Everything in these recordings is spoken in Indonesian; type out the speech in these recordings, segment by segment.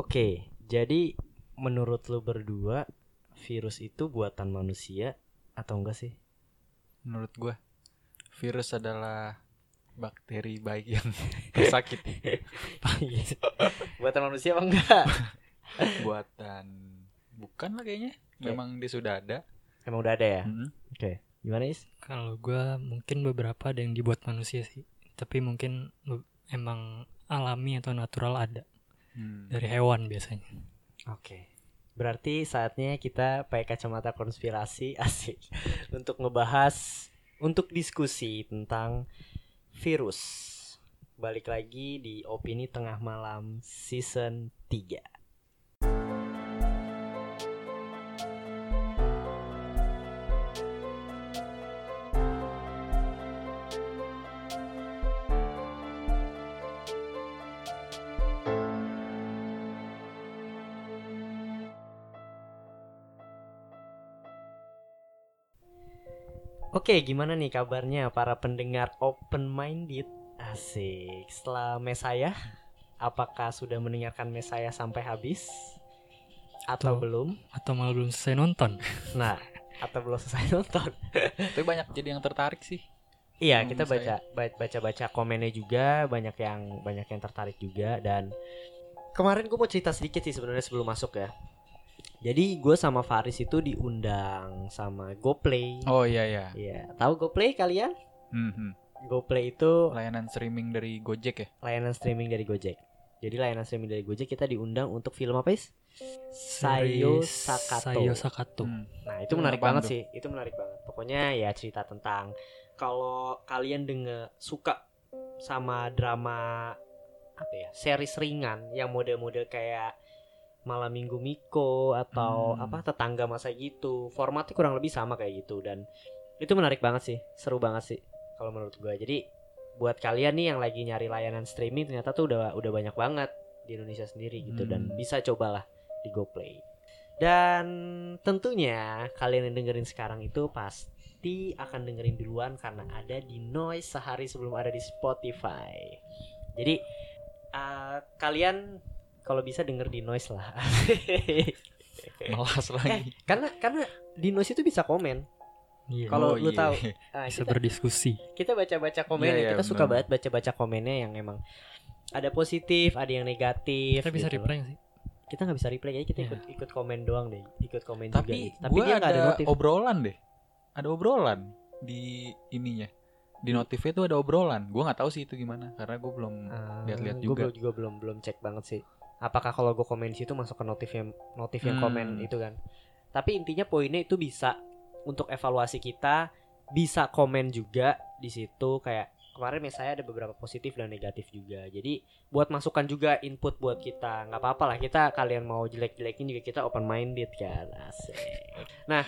Oke, jadi menurut lu berdua virus itu buatan manusia atau enggak sih? Menurut gua virus adalah bakteri baik yang bersakit buatan manusia apa enggak? buatan bukan lah kayaknya. Memang dia sudah ada. Emang udah ada ya? Mm-mm. Oke. Gimana Is? Kalau gua mungkin beberapa ada yang dibuat manusia sih, tapi mungkin emang alami atau natural ada Hmm. dari hewan biasanya. Oke. Berarti saatnya kita pakai kacamata konspirasi asik untuk ngebahas untuk diskusi tentang virus. Balik lagi di opini tengah malam season 3. Oke, gimana nih kabarnya para pendengar open minded? Asik. Setelah Mesaya, apakah sudah mendengarkan Mesaya sampai habis? Atau Tuh. belum? Atau malah belum selesai nonton. Nah, atau belum selesai nonton? Tapi banyak jadi yang tertarik sih. Iya, Hmm, kita baca baca-baca komennya juga, banyak yang banyak yang tertarik juga dan kemarin gue mau cerita sedikit sih sebenarnya sebelum masuk ya. Jadi gue sama Faris itu diundang sama GoPlay. Oh iya iya. Iya, tahu GoPlay kalian? Mhm. GoPlay itu Layanan streaming dari Gojek ya. layanan streaming dari Gojek. Jadi layanan streaming dari Gojek kita diundang untuk film apa is? Sayo Sakato. Sayo Sakato. Hmm. Nah itu menarik apaan banget tuh? sih. Itu menarik banget. Pokoknya ya cerita tentang kalau kalian denger suka sama drama apa ya series ringan yang model-model kayak malam minggu Miko atau Hmm. apa tetangga masa gitu formatnya kurang lebih sama kayak gitu dan itu menarik banget sih seru banget sih kalau menurut gue jadi buat kalian nih yang lagi nyari layanan streaming ternyata tuh udah udah banyak banget di Indonesia sendiri gitu dan Hmm. bisa cobalah di GoPlay dan tentunya kalian yang dengerin sekarang itu pasti akan dengerin duluan karena ada di Noise sehari sebelum ada di Spotify jadi eh, kalian kalau bisa denger di Noise lah Melas eh, lagi. karena karena di Noise itu bisa komen Iya. Kalau Oh, lu iya. tahu nah, bisa kita, berdiskusi. kita baca-baca komennya Iya, iya, kita suka benar. banget baca-baca komennya yang emang ada positif ada yang negatif Kita bisa gitu. reply nggak sih? kita nggak bisa reply jadi kita Iya. ikut ikut komen doang deh ikut komen juga Tapi, gitu. tapi gua dia ada ada notif obrolan deh. Ada obrolan di ininya. Di notifnya tuh ada obrolan. Gua nggak tahu sih itu gimana karena gue belum lihat-lihat gue juga. Ah, juga belum belum cek banget sih apakah kalau gue komen di situ masuk ke notif yang notif yang Hmm. komen itu kan. Tapi intinya poinnya itu bisa untuk evaluasi kita bisa komen juga di situ kayak kemarin misalnya ada beberapa positif dan negatif juga. Jadi buat masukan juga input buat kita. Nggak apa-apa lah kita kalian mau jelek-jelekin juga kita open minded kan asik. Nah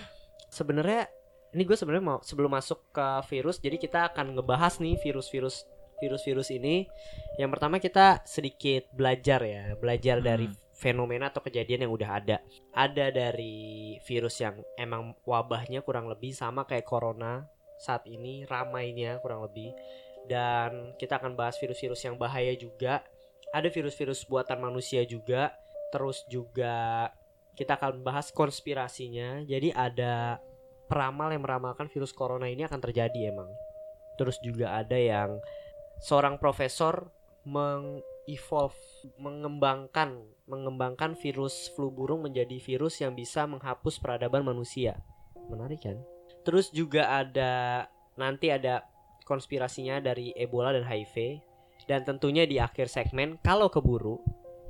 sebenarnya ini gue sebenarnya mau sebelum masuk ke virus jadi kita akan ngebahas nih virus-virus virus-virus ini yang pertama kita sedikit belajar ya belajar Hmm. dari fenomena atau kejadian yang udah ada. Ada dari virus yang emang wabahnya kurang lebih sama kayak corona saat ini ramainya kurang lebih. Dan kita akan bahas virus-virus yang bahaya juga. Ada virus-virus buatan manusia juga. Terus juga kita akan bahas konspirasinya. Jadi ada peramal yang meramalkan virus corona ini akan terjadi emang. Terus juga ada yang seorang profesor mengevolve mengembangkan mengembangkan virus flu burung menjadi virus yang bisa menghapus peradaban manusia. Menarik kan? Terus juga ada nanti ada konspirasinya dari Ebola dan HIV dan tentunya di akhir segmen kalau keburu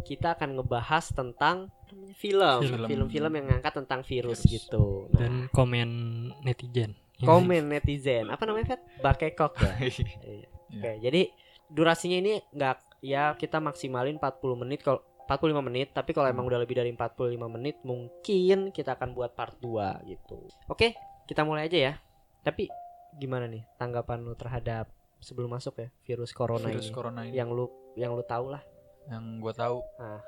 kita akan ngebahas tentang film. Film. film-film yang ngangkat tentang virus Virus. gitu. Nah, Dan komen netizen. komen netizen. Apa namanya Fet? Bakekok ya Iya. Oke, jadi durasinya ini nggak ya kita maksimalin 40 menit kalau 45 menit, tapi kalau emang udah lebih dari 45 menit mungkin kita akan buat part 2 gitu. Oke, kita mulai aja ya. Tapi gimana nih tanggapan lu terhadap sebelum masuk ya virus corona Virus ini? corona ini Yang lu yang lu tahu lah. yang gue tahu Ah.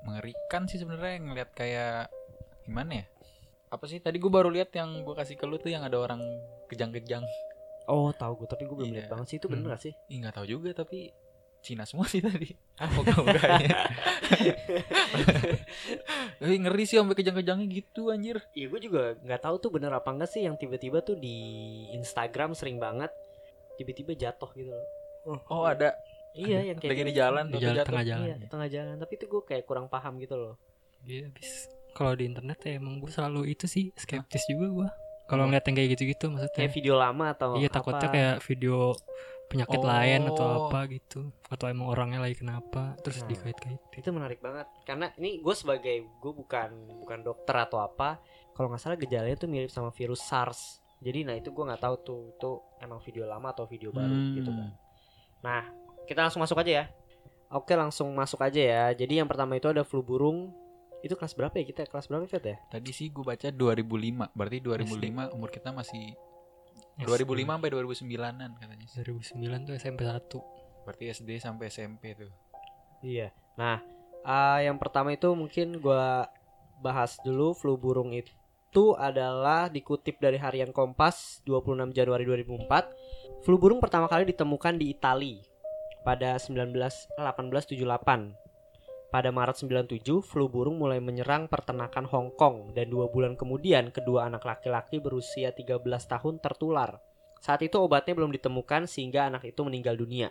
mengerikan sih sebenarnya ngeliat kayak gimana ya apa sih tadi gue baru lihat yang gue kasih ke lu tuh yang ada orang kejang-kejang Oh, tahu gue, tapi gue belum Iya. lihat banget sih itu bener Hmm. gak sih? Ih nggak tahu juga tapi Cina semua sih tadi. Ah, moga-moganya. Eh, ngeri sih sampai kejang-kejangnya gitu anjir. Iya gue juga nggak tahu tuh bener apa enggak sih yang tiba-tiba tuh di Instagram sering banget tiba-tiba jatuh gitu loh. Oh, ada Iya yang kayak lagi di gitu. jalan Di tuh jalan jatuh. tengah jalan. Iya, tengah jalan. Tapi itu gue kayak kurang paham gitu loh. Iya, habis kalau di internet ya emang gue selalu itu sih skeptis juga gue. Kalau ngeliat yang kayak gitu-gitu maksudnya. Kayak video lama atau Iya takutnya apa. kayak video penyakit Oh. lain atau apa gitu atau emang orangnya lagi kenapa terus Nah. dikait-kait itu menarik banget karena ini gue sebagai gue bukan bukan dokter atau apa kalau nggak salah gejalanya tuh mirip sama virus SARS jadi nah itu gue nggak tahu tuh itu emang video lama atau video baru Hmm. gitu kan nah kita langsung masuk aja ya oke langsung masuk aja ya jadi yang pertama itu ada flu burung itu kelas berapa ya kita kelas berapa Fet ya Tadi sih gue baca 2005. Berarti 2005 umur kita masih 2005 sampai 2009-an katanya. sih. 2009 tuh SMP 1 Berarti SD sampai SMP tuh. iya nah eh, yang pertama itu mungkin gue bahas dulu flu burung itu adalah dikutip dari harian Kompas 26 Januari 2004 flu burung pertama kali ditemukan di Italia pada 19 1878 pada Maret 97 flu burung mulai menyerang peternakan Hong Kong dan dua bulan kemudian kedua anak laki-laki berusia 13 tahun tertular saat itu obatnya belum ditemukan sehingga anak itu meninggal dunia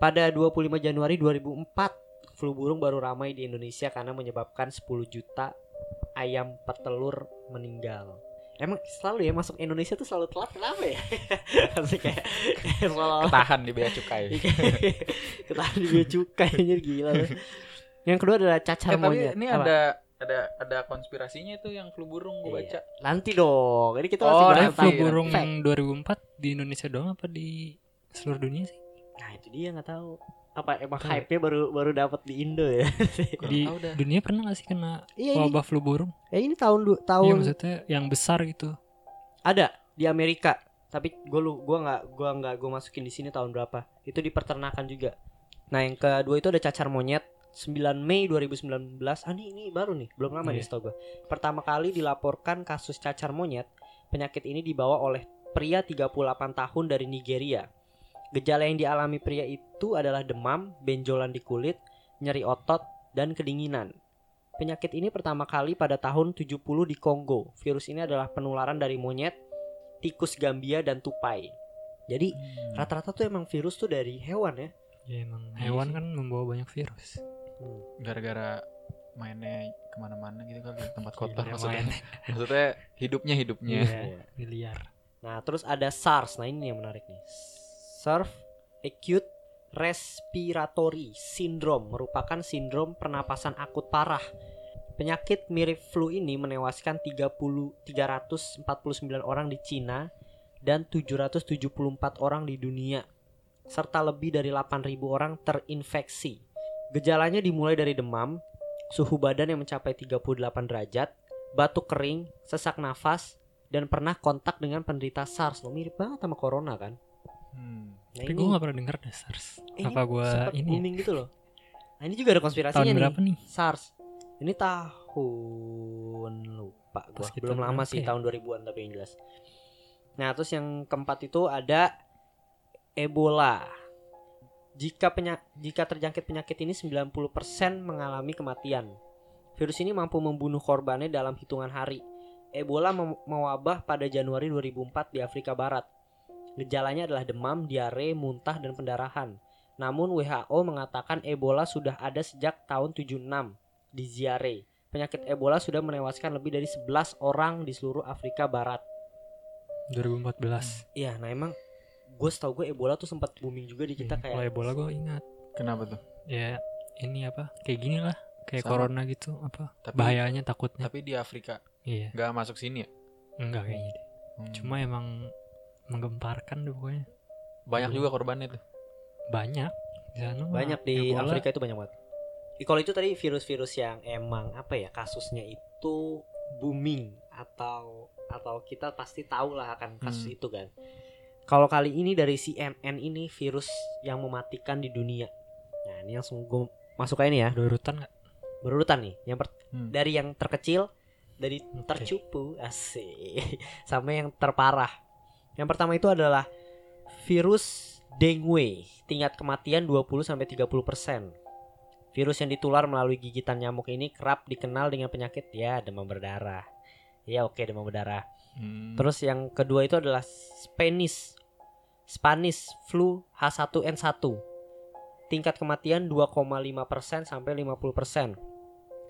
pada 25 Januari 2004 flu burung baru ramai di Indonesia karena menyebabkan 10 juta ayam petelur meninggal. Emang selalu ya masuk Indonesia tuh selalu telat kenapa ya? Maksudnya kayak Ketahan di bea cukai. ketahan di bea cukai anjir gila. Yang kedua adalah cacar Eh, tapi monyet. ini Apa? ada ada ada konspirasinya itu yang flu burung gue Iya. baca. Nanti dong. Ini kita Oh, masih bahas flu burung fact. yang 2004 di Indonesia doang apa di seluruh dunia sih Nah, itu dia nggak tahu. Apa emang Tahu. hype-nya baru baru dapat di Indo ya? Di dunia pernah gak sih kena iya ini. wabah flu burung Eh, ini tahun du- iya tahun maksudnya yang besar gitu ada di Amerika. Tapi gue lu gua nggak gua nggak gue masukin di sini tahun berapa. Itu di peternakan juga. Nah, yang kedua itu ada cacar monyet 9 Mei 2019. Ah, ini, ini baru nih, belum lama nih Iya. setahu gue. Pertama kali dilaporkan kasus cacar monyet. Penyakit ini dibawa oleh pria 38 tahun dari Nigeria. Gejala yang dialami pria itu adalah demam, benjolan di kulit, nyeri otot, dan kedinginan. Penyakit ini pertama kali pada tahun 70 di Kongo. Virus ini adalah penularan dari monyet, tikus Gambia, dan tupai. Jadi Hmm. rata-rata tuh emang virus tuh dari hewan ya. ya emang Iya hewan sih. kan membawa banyak virus gara-gara mainnya ke mana-mana gitu kali tempat kota Iya, maksudnya maksudnya hidupnya hidupnya Iya. miliar Nah, terus ada SARS. Nah, ini yang menarik nih. SARS Acute Respiratory Syndrome merupakan sindrom pernapasan akut parah. Penyakit mirip flu ini menewaskan 30 349 orang di Cina dan 774 orang di dunia serta lebih dari 8.000 orang terinfeksi. Gejalanya dimulai dari demam, suhu badan yang mencapai 38 derajat, batuk kering, sesak nafas, dan pernah kontak dengan penderita SARS. Lo mirip banget sama corona kan? Hmm. Nah, tapi gue gak pernah denger deh SARS ini apa gue ini ya? booming gitu loh. Nah, ini juga ada konspirasinya tahun nih. berapa nih SARS. Ini tahun lupa kita Belum lama sih, ya? tahun 2000-an tapi yang jelas. Nah, terus yang keempat itu ada Ebola. Jika penya- jika terjangkit penyakit ini 90% mengalami kematian. Virus ini mampu membunuh korbannya dalam hitungan hari. Ebola mewabah pada Januari 2004 di Afrika Barat. Gejalanya adalah demam, diare, muntah, dan pendarahan. Namun WHO mengatakan Ebola sudah ada sejak tahun 76 di Ziare. Penyakit Ebola sudah menewaskan lebih dari 11 orang di seluruh Afrika Barat. 2014 Iya, nah emang gue setahu gue Ebola tuh sempat booming juga di kita kalau kayak Ebola gue ingat. Kenapa tuh? Ya ini apa kayak gini lah kayak Sama. corona gitu apa Tapi- bahayanya takutnya. tapi di Afrika iya. nggak masuk sini ya? Enggak kayaknya deh. Hmm. cuma emang menggemparkan deh pokoknya. Banyak juga korbannya tuh. Banyak. Di sana mah banyak di Ebola. Afrika itu banyak banget. Kalau itu tadi virus-virus yang emang apa ya kasusnya itu booming atau atau kita pasti tahu lah akan kasus Hmm. itu kan. Kalau kali ini dari CNN ini virus yang mematikan di dunia. Nah ini langsung gue masuk aja nih ya ada urutan nggak berurutan nih. Yang per- Hmm. dari yang terkecil dari tercupu asik sampai yang terparah. Yang pertama itu adalah virus dengue, tingkat kematian 20 sampai 30%. Virus yang ditular melalui gigitan nyamuk ini kerap dikenal dengan penyakit ya demam berdarah. Ya oke demam berdarah. Hmm. Terus yang kedua itu adalah Spanish Spanish flu H1N1. Tingkat kematian 2,5% sampai 50%.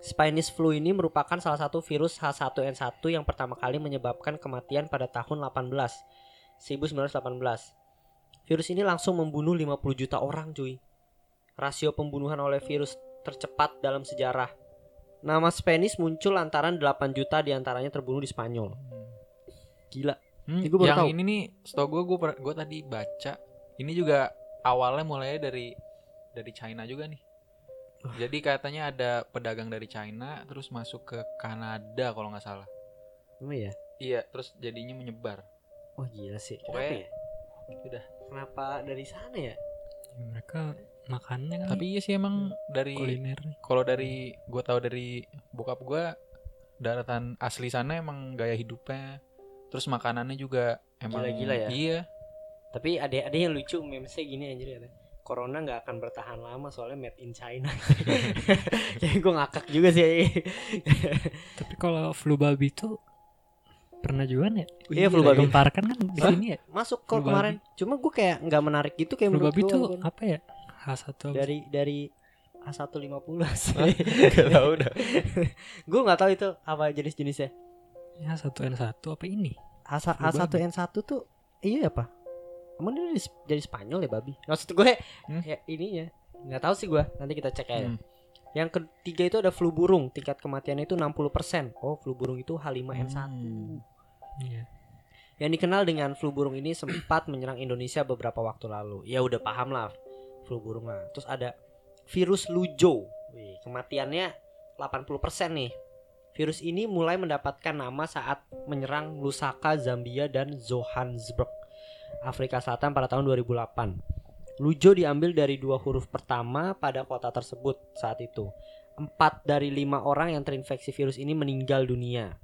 Spanish flu ini merupakan salah satu virus H1N1 yang pertama kali menyebabkan kematian pada tahun 18 1918. Virus ini langsung membunuh 50 juta orang, cuy. Rasio pembunuhan oleh virus tercepat dalam sejarah. Nama Spanish muncul lantaran 8 juta di antaranya terbunuh di Spanyol. Gila. Hmm, Ini gua baru yang tahu. ini nih, setahu gue, gue gue tadi baca, ini juga awalnya mulai dari dari China juga nih. Jadi katanya ada pedagang dari China terus masuk ke Kanada kalau nggak salah. Emang ya? Iya, terus jadinya menyebar. Wah gila sih. Pokoknya- Kenapa ya? Udah. Kenapa dari sana ya? Ya, mereka makannya kan Tapi iya sih emang dari kuliner nih. kalau dari gue tahu dari bokap gue daratan asli sana emang gaya hidupnya terus makanannya juga emang Gila-gila ya? iya Tapi ada ada yang lucu memesnya gini anjir ya. Corona nggak akan bertahan lama soalnya made in China. Jadi gue ngakak juga sih. Tapi kalau flu babi itu pernah juga nih. Iya, flu babi. Gemparkan kan di sini ya. Masuk kalau kemarin. Cuma gue kayak nggak menarik gitu kayak Flu babi itu apa ya? H1 apa? dari dari A150 Gak tahu dah gue nggak tahu itu apa jenis-jenisnya. H1N1 apa ini? H Flu babi. H1N1 tuh iya apa? Emang dia dari, dari Spanyol ya babi? Maksud gue Hmm? ya ininya nggak tahu sih gue. Nanti kita cek aja. Hmm. Yang ketiga itu ada flu burung, tingkat kematian itu 60%. Oh, flu burung itu H5N1. Hmm. Iya. Yang dikenal dengan flu burung ini sempat menyerang Indonesia beberapa waktu lalu. Ya udah paham lah flu burung lah. Terus ada virus Lujo. Wih, kematiannya 80% nih. Virus ini mulai mendapatkan nama saat menyerang Lusaka, Zambia dan Johannesburg, Afrika Selatan pada tahun 2008. Lujo diambil dari dua huruf pertama pada kota tersebut saat itu. Empat dari lima orang yang terinfeksi virus ini meninggal dunia.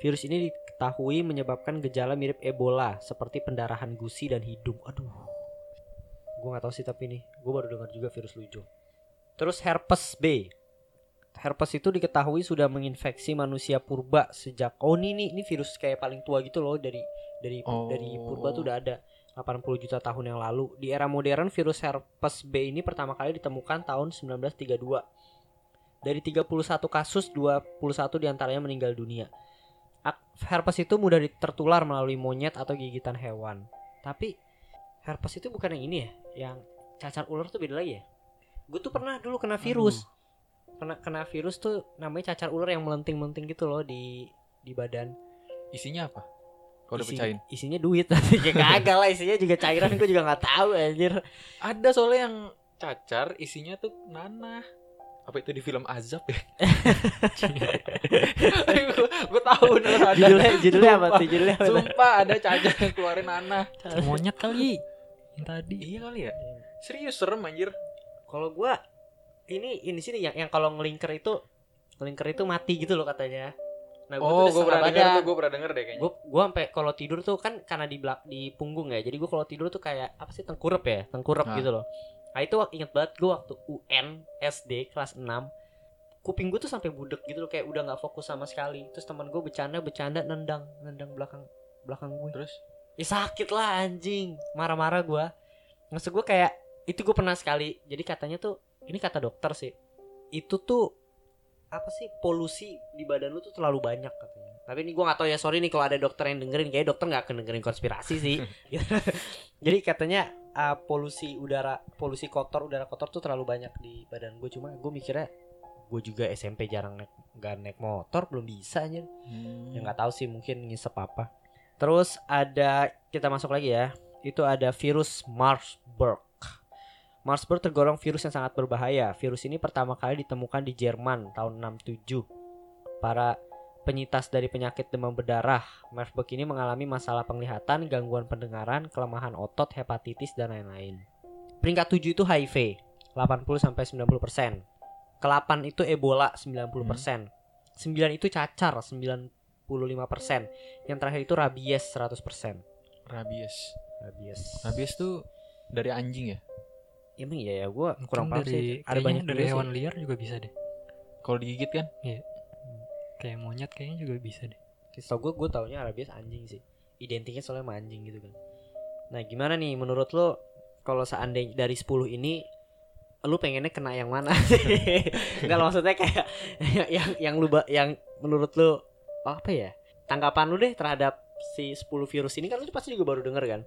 Virus ini diketahui menyebabkan gejala mirip Ebola seperti pendarahan gusi dan hidung. Aduh, gue nggak tahu sih tapi nih, gue baru dengar juga virus lujo. Terus herpes B. Herpes itu diketahui sudah menginfeksi manusia purba sejak oh ini nih ini virus kayak paling tua gitu loh dari dari Oh. dari purba tuh udah ada 80 juta tahun yang lalu. Di era modern virus herpes B ini pertama kali ditemukan tahun 1932. Dari 31 kasus 21 di antaranya meninggal dunia. Herpes itu mudah tertular melalui monyet atau gigitan hewan. Tapi herpes itu bukan yang ini ya, yang cacar ular tuh beda lagi ya. Gue tuh pernah dulu kena virus. Kena kena virus tuh namanya cacar ular yang melenting-melenting gitu loh di di badan. isinya apa? Kalau udah Isi- pecahin Isinya duit tapi ya kagak lah isinya juga cairan gue juga nggak tahu anjir. ada soalnya yang cacar isinya tuh nanah. Apa itu di film azab ya? Gue tahu bener ada. Judulnya judulnya apa tuh? Judulnya apa sumpah ada cacar yang keluarin nanah. Monyet kali. Yang tadi. iya kali ya? Serius serem anjir. Kalau gua ini ini sini yang yang kalau ngelingker itu ngelingker itu mati gitu loh katanya. Nah, oh tuh gue pernah denger tuh gue pernah denger deh kayaknya Gue gua sampai kalau tidur tuh kan karena di belak di punggung ya. Jadi gua kalau tidur tuh kayak apa sih tengkurap ya? Tengkurap Nah. gitu loh. Nah, itu inget banget gua waktu UN SD kelas 6 kuping gue tuh sampai budek gitu loh kayak udah nggak fokus sama sekali terus teman gue bercanda bercanda nendang nendang belakang belakang gue terus ya sakit lah anjing marah-marah gue maksud gue kayak itu gue pernah sekali jadi katanya tuh ini kata dokter sih itu tuh apa sih polusi di badan lu tuh terlalu banyak katanya. Tapi ini gue gak tahu ya sorry nih kalau ada dokter yang dengerin kayak dokter nggak akan dengerin konspirasi sih. Jadi katanya uh, polusi udara polusi kotor udara kotor tuh terlalu banyak di badan gue cuma gue mikirnya gue juga SMP jarang naik nggak naik motor belum bisa aja. Hmm. ya nggak tahu sih mungkin ngisep apa. Terus ada kita masuk lagi ya. Itu ada virus Marsburg Marsburg tergolong virus yang sangat berbahaya. Virus ini pertama kali ditemukan di Jerman tahun 67 para penyintas dari penyakit demam berdarah Marsburg ini mengalami masalah penglihatan gangguan pendengaran kelemahan otot hepatitis dan lain-lain. Peringkat 7 itu HIV 80 sampai 90 persen. Ke-8 itu Ebola 90 persen. 9 itu cacar 95 persen. Yang terakhir itu rabies 100 persen. Rabies. Rabies. Rabies tuh dari anjing ya Emang iya ya gue kurang paham dari sih. Ada banyak dari juga sih. hewan liar juga bisa deh. kalau digigit kan Kayak monyet kayaknya juga bisa deh. Setahu gue gue taunya rabies anjing sih. Identiknya soalnya sama anjing gitu kan. Nah gimana nih menurut lo kalau seandainya dari 10 ini lu pengennya kena yang mana sih? Enggak maksudnya kayak yang yang, yang lu yang menurut lu apa ya? Tanggapan lu deh terhadap si 10 virus ini kan lu pasti juga baru denger kan?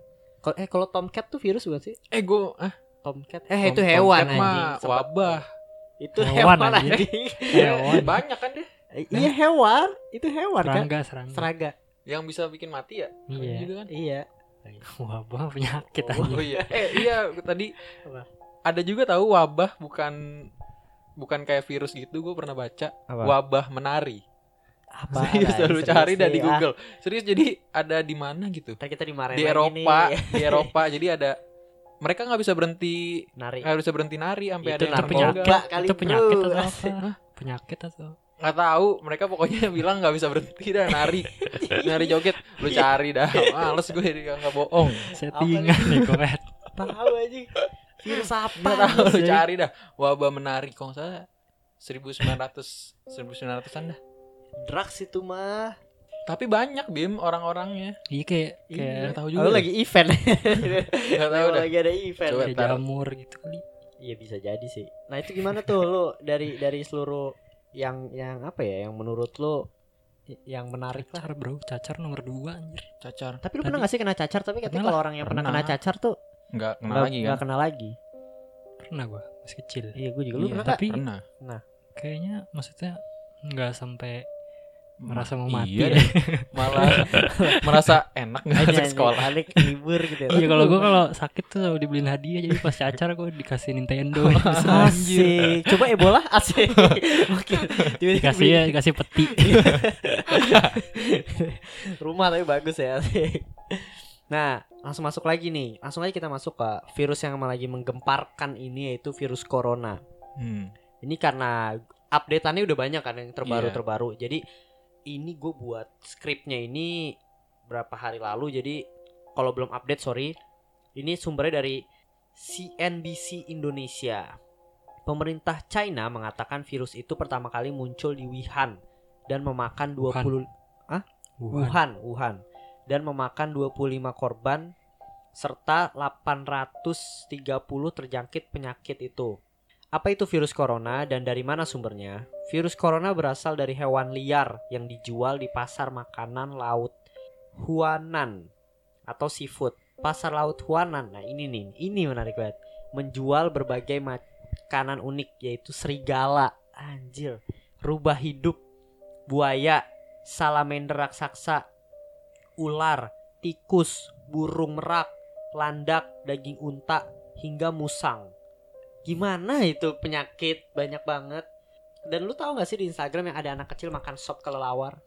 Kalau eh kalau Tomcat tuh virus bukan sih? eh gue ah Tomcat. Eh itu Tom- hewan tomcat mah anjing. Sempat- wabah Itu Hewan, hewan, anjing. Hewan. banyak kan deh iya hewan. Itu hewan kan? Serangga, serangga. Serangga. yang bisa bikin mati ya Iya. gitu kan Iya. Wabah penyakit oh, anjing. iya eh iya tadi Apa? ada juga tahu wabah bukan bukan kayak virus gitu gue pernah baca wabah menari Apa? serius Ada, lu serius cari dah nih, di ah. Google serius jadi ada di mana gitu Ntar kita dimarahin di Eropa nih. di Eropa jadi ada mereka nggak bisa berhenti Nari. nggak bisa berhenti nari sampai Itu ada yang penyakit, kali, itu penyakit bro. atau apa? Penyakit atau nggak tahu mereka pokoknya bilang nggak bisa berhenti dah nari nari joget lu cari dah males gue nggak bohong settingan nih koret. Tahu aja. Virus apa? nggak tahu lu cari dah wabah menari kok nggak salah 1900 1900-an dah Drugs itu mah. Tapi banyak bim orang-orangnya Iya kayak Iya, kayak nggak tahu Oh, juga dah. lagi event. nggak tahu dah lagi ada event. Coba kayak jamur gitu kali. Iya bisa jadi sih. Nah, itu gimana tuh lu dari dari seluruh yang yang apa ya yang menurut lu y- yang menarik lah. Cacar bro, cacar nomor dua anjir. cacar Tapi lu Tadi- pernah gak sih kena cacar? Tapi katanya kalau orang yang pernah kena cacar tuh nggak kena lagi nggak kan kena lagi. Pernah gua masih kecil. Iya, gue juga. Lu Iya, pernah? Tapi pernah kayaknya maksudnya nggak sampai merasa mau Ma- mati. iya ya. malah merasa enak nggak Aja masuk sekolah Balik libur gitu. ya. Iya kalau gua kalau sakit tuh selalu dibeliin hadiah jadi pas cacar gua dikasih Nintendo. Asik. Coba Ebola asik. Oke. Tiba-tiba dikasih ya, dikasih peti. rumah tapi bagus ya. asik. Nah, langsung masuk lagi nih. Langsung aja kita masuk ke virus yang lagi menggemparkan ini yaitu virus corona. Hmm. Ini karena updateannya udah banyak kan yang Iya. terbaru-terbaru. Jadi ini gue buat skripnya ini berapa hari lalu. Jadi kalau belum update sorry. Ini sumbernya dari CNBC Indonesia. Pemerintah China mengatakan virus itu pertama kali muncul di Wuhan dan memakan 20 Wuhan. Wuhan, Wuhan dan memakan 25 korban serta 830 terjangkit penyakit itu. Apa itu virus corona dan dari mana sumbernya? Virus corona berasal dari hewan liar yang dijual di pasar makanan laut Huanan atau seafood. Pasar laut Huanan. Nah, ini nih, ini menarik banget. Menjual berbagai makanan unik yaitu serigala, anjir, rubah hidup, buaya, salamander raksasa, ular, tikus, burung merak, landak, daging unta, hingga musang. Gimana itu penyakit banyak banget. Dan lu tahu gak sih di Instagram yang ada anak kecil makan sop kelelawar?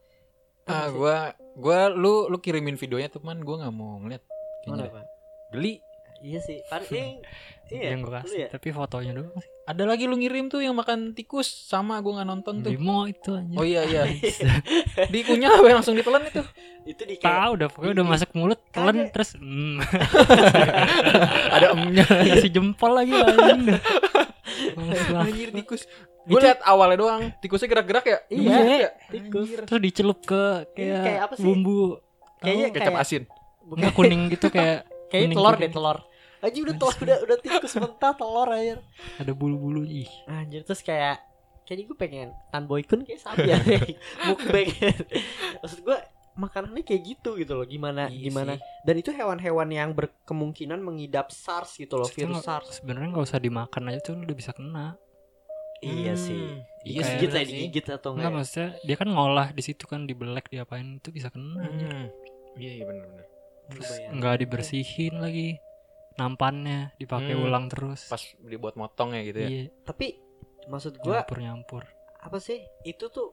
Ah nggak gua gua lu lu kirimin videonya tuh man gua nggak mau ngeliat kayaknya geli Iya sih. Paling iya. yang gua lu kasih, ya? tapi fotonya doang sih. Ada lagi lu ngirim tuh yang makan tikus sama gua nggak nonton tuh Bimo itu anjir. oh iya iya dikunyah apa langsung ditelan itu itu di kayak Tahu udah pokoknya udah Iya. masuk mulut, telan terus mm, ada emnya kasih jempol lagi banget. anjir tikus gue liat awalnya doang tikusnya gerak-gerak ya Iya, Gemes tikus. Anjir. Terus dicelup ke kayak, kayak apa sih? bumbu Kayaknya kecap kayak asin Enggak kuning gitu kayak kayak kuning telur deh telur. Aja udah telur udah udah tikus mentah telur aja. ada bulu-bulu ih. Anjir terus kayak kayaknya gue pengen Tan Boykun kayak sapi ya mukbang maksud gue makanannya kayak gitu gitu loh gimana Iya gimana sih. dan itu hewan-hewan yang berkemungkinan mengidap SARS gitu loh virus SARS Sebenarnya nggak usah dimakan aja tuh lu udah bisa kena. iya Hmm, sih iya sih digigit lah digigit atau Enggak enggak ya? maksudnya dia kan ngolah di situ kan dibelek diapain itu bisa kena. Hmm. iya iya benar-benar Terus nggak dibersihin lagi nampannya dipakai Hmm. ulang terus. pas dibuat motong ya gitu ya? Iya, tapi maksud gue nyampur-nyampur. apa sih? Itu tuh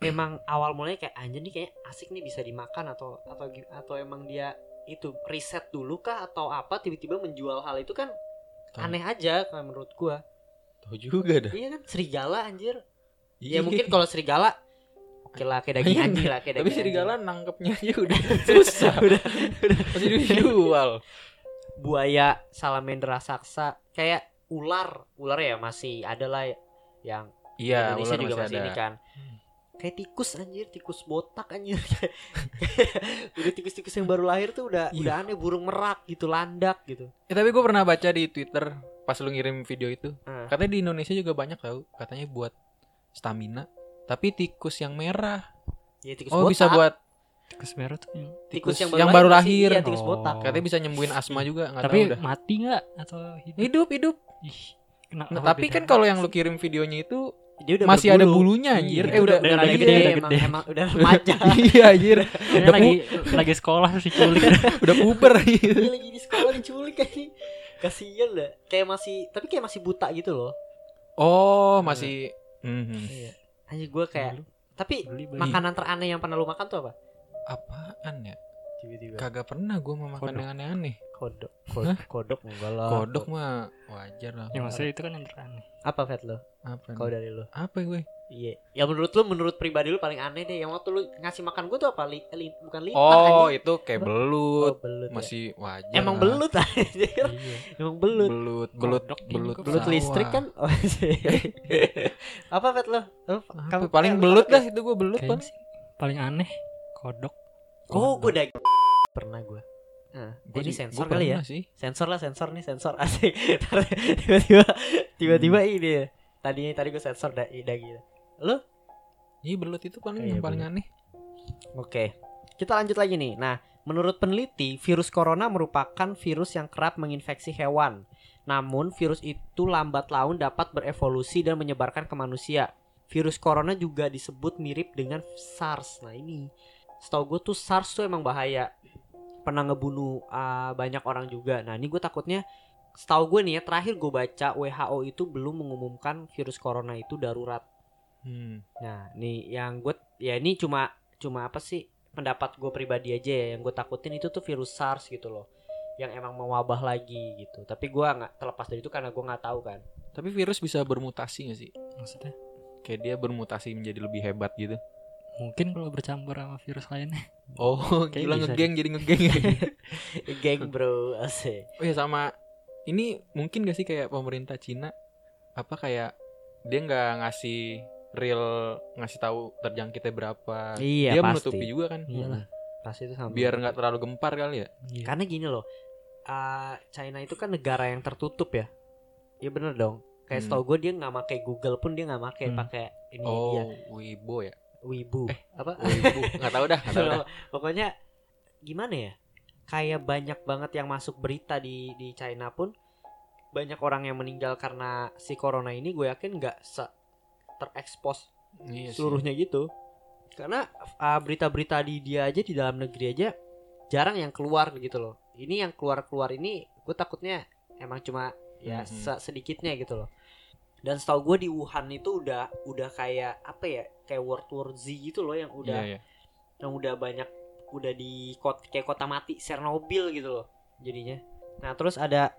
emang awal mulanya kayak anjir nih kayak asik nih bisa dimakan atau atau atau emang dia itu riset dulu kah atau apa tiba-tiba menjual hal itu kan Tahu. aneh aja kalau menurut gua. Tahu juga dah. Iya kan? Serigala anjir. Iya. ya mungkin kalau serigala oke lah kayak daging Iya, anjing lah kayak tapi daging serigala nangkepnya aja udah susah. Udah. Masih dijual buaya salamander raksasa kayak ular ular ya masih ada lah yang Iya, Indonesia ular juga masih masih ada. ini kan Hmm. kayak tikus anjir tikus botak anjir udah tikus-tikus yang baru lahir tuh udah Iya. udah aneh burung merak gitu landak gitu Eh, tapi gue pernah baca di Twitter pas lu ngirim video itu. Ah. Katanya di Indonesia juga banyak tau. Katanya buat stamina. Tapi tikus yang merah. ya tikus Oh, botak bisa buat tikus merah tuh yang tikus, tikus yang, yang baru lahir. iya, tikus Oh. botak katanya bisa nyembuhin asma juga, nggak tapi tahu dah. mati nggak atau hidup Hidup, hidup. Ih, kenapa Nah, tapi kan bedanya? kalau yang lu kirim videonya itu dia udah masih ada berbulu. bulunya anjir. Iya, Eh udah udah, udah gede, gede, udah emang, gede. emang udah remaja iya anjir. Udah lagi lagi sekolah sih culik Udah puber gitu. Dia lagi di sekolah diculik kayak ini kasian dah kayak masih tapi kayak masih buta gitu loh Oh, masih Mhm. anjir gue kayak tapi makanan teraneh yang pernah lu makan tuh apa apaan ya? tiba-tiba Kagak pernah gue mau makan Kodok. yang aneh-aneh. kodok kodok, kodok enggak lah Kodok mah wajar lah. yang maksudnya itu kan yang teraneh apa vet lo Apa? nih? dari lo Apa gue? iya ya menurut lu menurut pribadi lu paling aneh deh yang waktu lu ngasih makan gue tuh apa li, li- bukan limpah Oh, anjing. itu kayak oh, belut. belut ya. Masih wajar. emang lah. belut anjir iya emang belut Belut, belut, Kodok belut, belut sawah. listrik kan oh, apa vet lo Lu, Apa? paling eh, lu belut dah itu gue belut paling. paling aneh kodok Oh, gue udah pernah gue. Nah, Gua ini sih- sensor gua kali ya? sih. Sensor lah, sensor nih, sensor asik. tiba-tiba, tiba-tiba Hmm. ini ya. Tadinya tadi gue sensor da ida gitu. Lu? Iya belut itu paling Iya, yang paling belut. aneh. Oke. Kita lanjut lagi nih. Nah, menurut peneliti, virus corona merupakan virus yang kerap menginfeksi hewan. Namun, virus itu lambat laun dapat berevolusi dan menyebarkan ke manusia. Virus corona juga disebut mirip dengan SARS. Nah, ini setahu gue tuh SARS tuh emang bahaya. Pernah ngebunuh ah, banyak orang juga. Nah, ini gue takutnya setahu gue nih ya, terakhir gue baca WHO itu belum mengumumkan virus corona itu darurat. Hmm. Nah, nih yang gue ya ini cuma cuma apa sih pendapat gue pribadi aja ya yang gue takutin itu tuh virus SARS gitu loh yang emang mewabah lagi gitu tapi gue nggak terlepas dari itu karena gue nggak tahu kan Tapi virus bisa bermutasi gak sih? maksudnya Kayak dia bermutasi menjadi lebih hebat gitu. Mungkin kalau bercampur sama virus lainnya Oh, Kayak gila ngegeng jadi ngegeng. geng bro asik oh ya sama ini mungkin gak sih kayak pemerintah Cina apa kayak dia nggak ngasih real ngasih tahu terjangkitnya berapa. Iya, dia pasti. menutupi juga kan. iyalah pasti itu sama Biar nggak terlalu gempar kali ya. iya. karena gini loh ah, China itu kan negara yang tertutup ya Iya bener dong kayak Hmm. setahu gue dia nggak pakai Google pun dia nggak pakai Hmm. pakai ini Oh, dia Weibo ya. Weibo Eh, apa Weibo. nggak tahu dah, nggak tahu dah. pokoknya gimana ya kayak banyak banget yang masuk berita di di China pun banyak orang yang meninggal karena si corona ini gue yakin nggak se terekspos Iya sih. seluruhnya gitu karena uh, berita-berita di dia aja di dalam negeri aja jarang yang keluar gitu loh ini yang keluar-keluar ini gue takutnya emang cuma ya Mhm. se- sedikitnya gitu loh dan setahu gue di Wuhan itu udah udah kayak apa ya kayak World War Z gitu loh yang udah Iya, iya. yang udah banyak udah di kot kayak kota mati Chernobyl gitu loh jadinya. Nah terus ada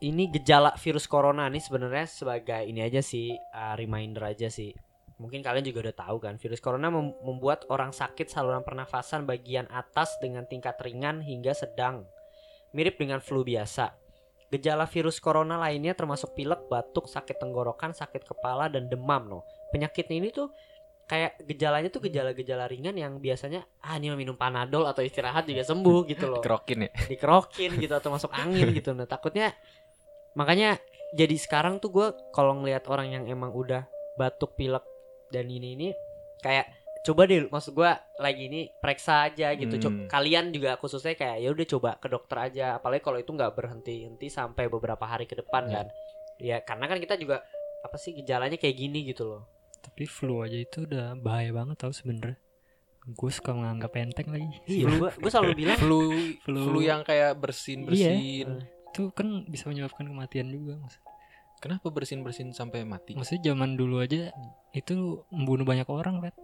ini gejala virus corona nih sebenarnya sebagai ini aja sih uh, reminder aja sih. Mungkin kalian juga udah tahu kan virus corona mem- membuat orang sakit saluran pernafasan bagian atas dengan tingkat ringan hingga sedang. Mirip dengan flu biasa. Gejala virus corona lainnya termasuk pilek, batuk, sakit tenggorokan, sakit kepala dan demam loh. Penyakit ini tuh kayak gejalanya tuh gejala-gejala ringan yang biasanya ah ini minum panadol atau istirahat juga sembuh gitu loh Kerokin ya. dikerokin gitu atau masuk angin gitu nah takutnya makanya jadi sekarang tuh gue kalau ngelihat orang yang emang udah batuk pilek dan ini ini kayak coba deh maksud gue lagi ini periksa aja gitu Hmm. kalian juga khususnya kayak ya udah coba ke dokter aja apalagi kalau itu nggak berhenti henti sampai beberapa hari ke depan Ya. kan ya karena kan kita juga apa sih gejalanya kayak gini gitu loh tapi flu aja itu udah bahaya banget tau sebenernya gue suka menganggap enteng lagi iya gue gue selalu bilang Flu, Flu. flu yang kayak bersin bersin. Iya. itu kan bisa menyebabkan kematian juga mas Kenapa bersin bersin sampai mati? maksudnya zaman dulu aja itu membunuh banyak orang kan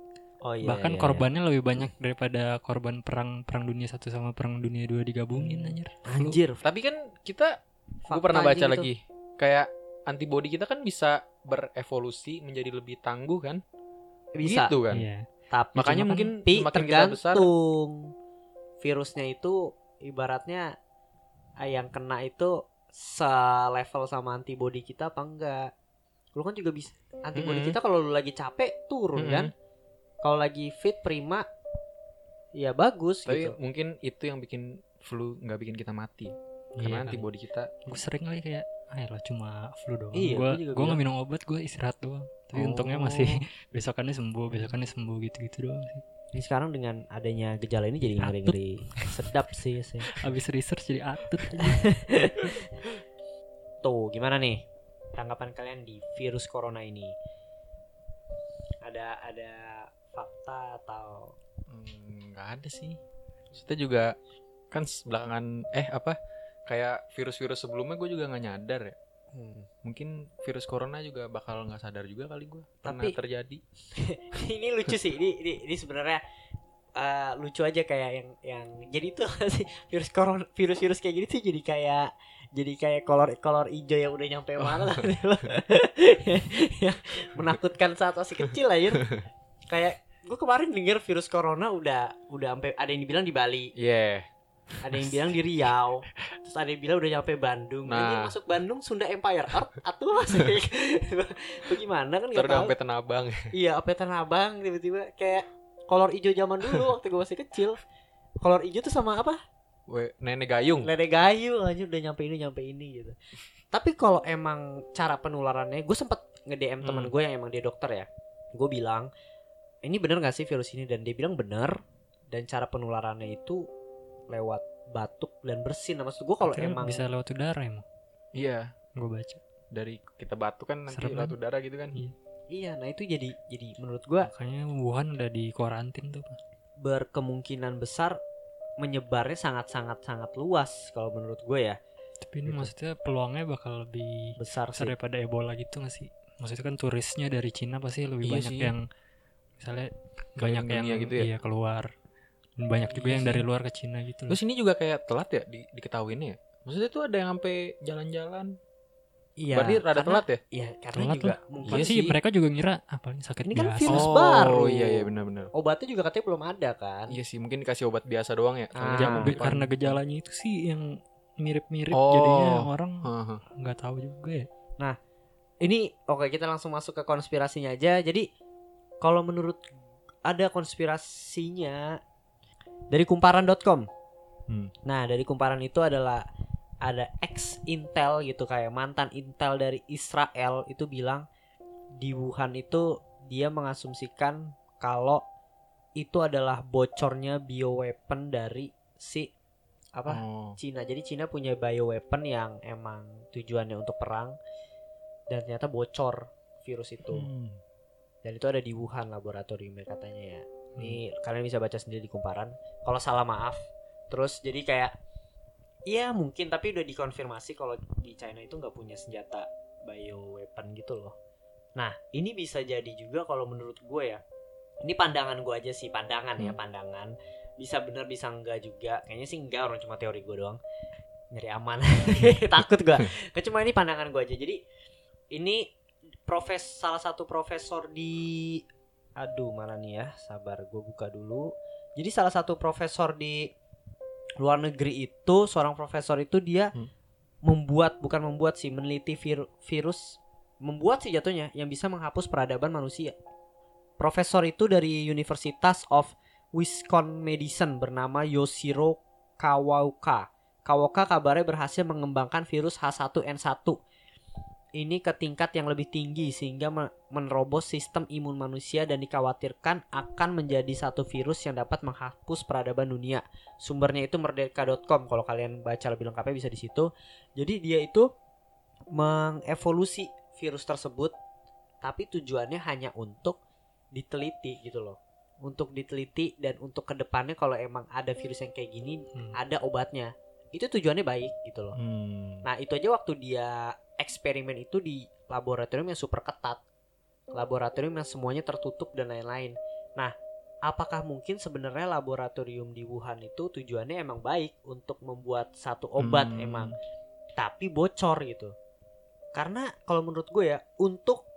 oh iya bahkan iya, korbannya lebih banyak daripada korban perang perang dunia satu sama perang dunia dua digabungin anjir iya. anjir Tapi kan kita gue pernah baca anjing itu. lagi kayak antibody kita kan bisa berevolusi menjadi lebih tangguh kan? bisa Gitu kan? iya tapi Makanya cuma mungkin semakin kita besar- tergantung virusnya itu ibaratnya eh, yang kena itu selevel sama antibody kita apa enggak lu kan juga bisa antibody Mm-mm. kita kalau lu lagi capek turun Mm-mm. kan kalau lagi fit prima ya bagus Tapi gitu. mungkin itu yang bikin flu nggak bikin kita mati. Iya Karena kali. antibody kita gue sering kali kayak ah lah cuma flu doang. Iya, gue gue nggak minum obat gue istirahat doang. Tapi Oh. untungnya masih besokannya sembuh besokannya sembuh gitu gitu doang sih. Ini sekarang dengan adanya gejala ini jadi ngeri ngeri sedap sih sih. Abis research jadi atut tuh gimana nih tanggapan kalian di virus corona ini? Ada ada fakta atau Hmm, nggak ada sih. Kita juga kan belakangan eh apa kayak virus-virus sebelumnya gue juga nggak nyadar ya. Mungkin virus corona juga bakal nggak sadar juga kali gue pernah Tapi- terjadi. ini lucu sih ini ini, ini sebenarnya eh, lucu aja kayak yang yang jadi itu sih virus corona virus virus kayak gini tuh jadi kayak jadi kayak kolor kolor hijau yang udah nyampe mana lo. yang menakutkan saat masih kecil aja kayak gue kemarin denger virus corona udah udah sampai ada yang dibilang di Bali Iya. ada yang bilang di Riau terus ada yang bilang udah nyampe Bandung nah. ini masuk Bandung Sunda Empire Earth atau masih bagaimana kan tahu sampai tenabang. Iya, apa Tanah Abang tiba-tiba kayak kolor hijau zaman dulu waktu gue masih kecil. Kolor hijau tuh sama apa? We, nenek gayung. Lele gayu aja udah nyampe ini nyampe ini gitu. Tapi kalau emang cara penularannya, gue sempet nge-DM teman Hmm. gue yang emang dia dokter ya. Gue bilang, ini bener gak sih virus ini? Dan dia bilang bener. Dan cara penularannya itu lewat batuk dan bersin. Nah, maksud gue kalau emang bisa lewat udara emang Iya. gue baca Dari kita batuk kan nanti Serem lewat kan? udara gitu kan. Iya. iya, nah itu jadi jadi menurut gue makanya Wuhan udah di karantin tuh Pak. berkemungkinan besar menyebarnya sangat-sangat sangat luas kalau menurut gue ya tapi ini Gitu. maksudnya peluangnya bakal lebih besar besar sih daripada Ebola gitu gak sih maksudnya kan turisnya dari Cina pasti lebih Iya banyak sih. yang misalnya banyak yang gitu ya? iya keluar Dan banyak juga Iya yang sih. dari luar ke Cina gitu loh. Terus ini juga kayak telat ya di, diketahuinnya ya. Maksudnya tuh ada yang sampai jalan-jalan. iya Berarti rada karena- telat ya? iya karena Telat juga lah. mungkin Iya sih sih mereka juga ngira apa ini sakit Ini kan biasa. virus oh, baru. iya iya benar-benar. obatnya juga katanya belum ada kan Iya sih, mungkin dikasih obat biasa doang ya. Ah. Karena gejalanya itu sih yang mirip-mirip Oh. jadinya orang nggak tahu juga ya. ini oke kita langsung masuk ke konspirasinya aja jadi kalau menurut ada konspirasinya dari kumparan.com Hmm. nah dari kumparan itu adalah ada ex Intel gitu kayak mantan Intel dari Israel itu bilang di Wuhan itu dia mengasumsikan kalau itu adalah bocornya bioweapon dari si apa Oh. Cina. Jadi Cina punya bioweapon yang emang tujuannya untuk perang dan ternyata bocor virus itu. Hmm. Dan itu ada di Wuhan laboratoriumnya katanya ya. Ini kalian bisa baca sendiri di kumparan. Kalau salah maaf. Terus jadi kayak Iya mungkin tapi udah dikonfirmasi kalau di China itu nggak punya senjata bioweapon gitu loh. Nah ini bisa jadi juga kalau menurut gue ya. Ini pandangan gue aja sih pandangan ya Hmm. pandangan. Bisa bener bisa enggak juga. Kayaknya sih enggak orang cuma teori gue doang. Nyari aman. Takut gue. Cuma ini pandangan gue aja. Jadi ini profes salah satu profesor di aduh mana nih ya sabar gue buka dulu. Jadi salah satu profesor di luar negeri itu seorang profesor itu dia Hmm. membuat bukan membuat sih meneliti vir- virus membuat sih jatuhnya yang bisa menghapus peradaban manusia. Profesor itu dari Universitas of Wisconsin Medicine bernama Yoshiro Kawauka. Kawauka kabarnya berhasil mengembangkan virus H1N1 ini ke tingkat yang lebih tinggi sehingga me- menerobos sistem imun manusia dan dikhawatirkan akan menjadi satu virus yang dapat menghapus peradaban dunia. Sumbernya itu merdeka.com kalau kalian baca lebih lengkapnya bisa di situ. Jadi dia itu mengevolusi virus tersebut tapi tujuannya hanya untuk diteliti gitu loh. Untuk diteliti dan untuk ke depannya kalau emang ada virus yang kayak gini Hmm. ada obatnya. Itu tujuannya baik gitu loh. Hmm. Nah itu aja waktu dia eksperimen itu di laboratorium yang super ketat Laboratorium yang semuanya tertutup dan lain-lain Nah apakah mungkin sebenarnya laboratorium di Wuhan itu tujuannya emang baik Untuk membuat satu obat Hmm. emang Tapi bocor gitu Karena kalau menurut gue ya Untuk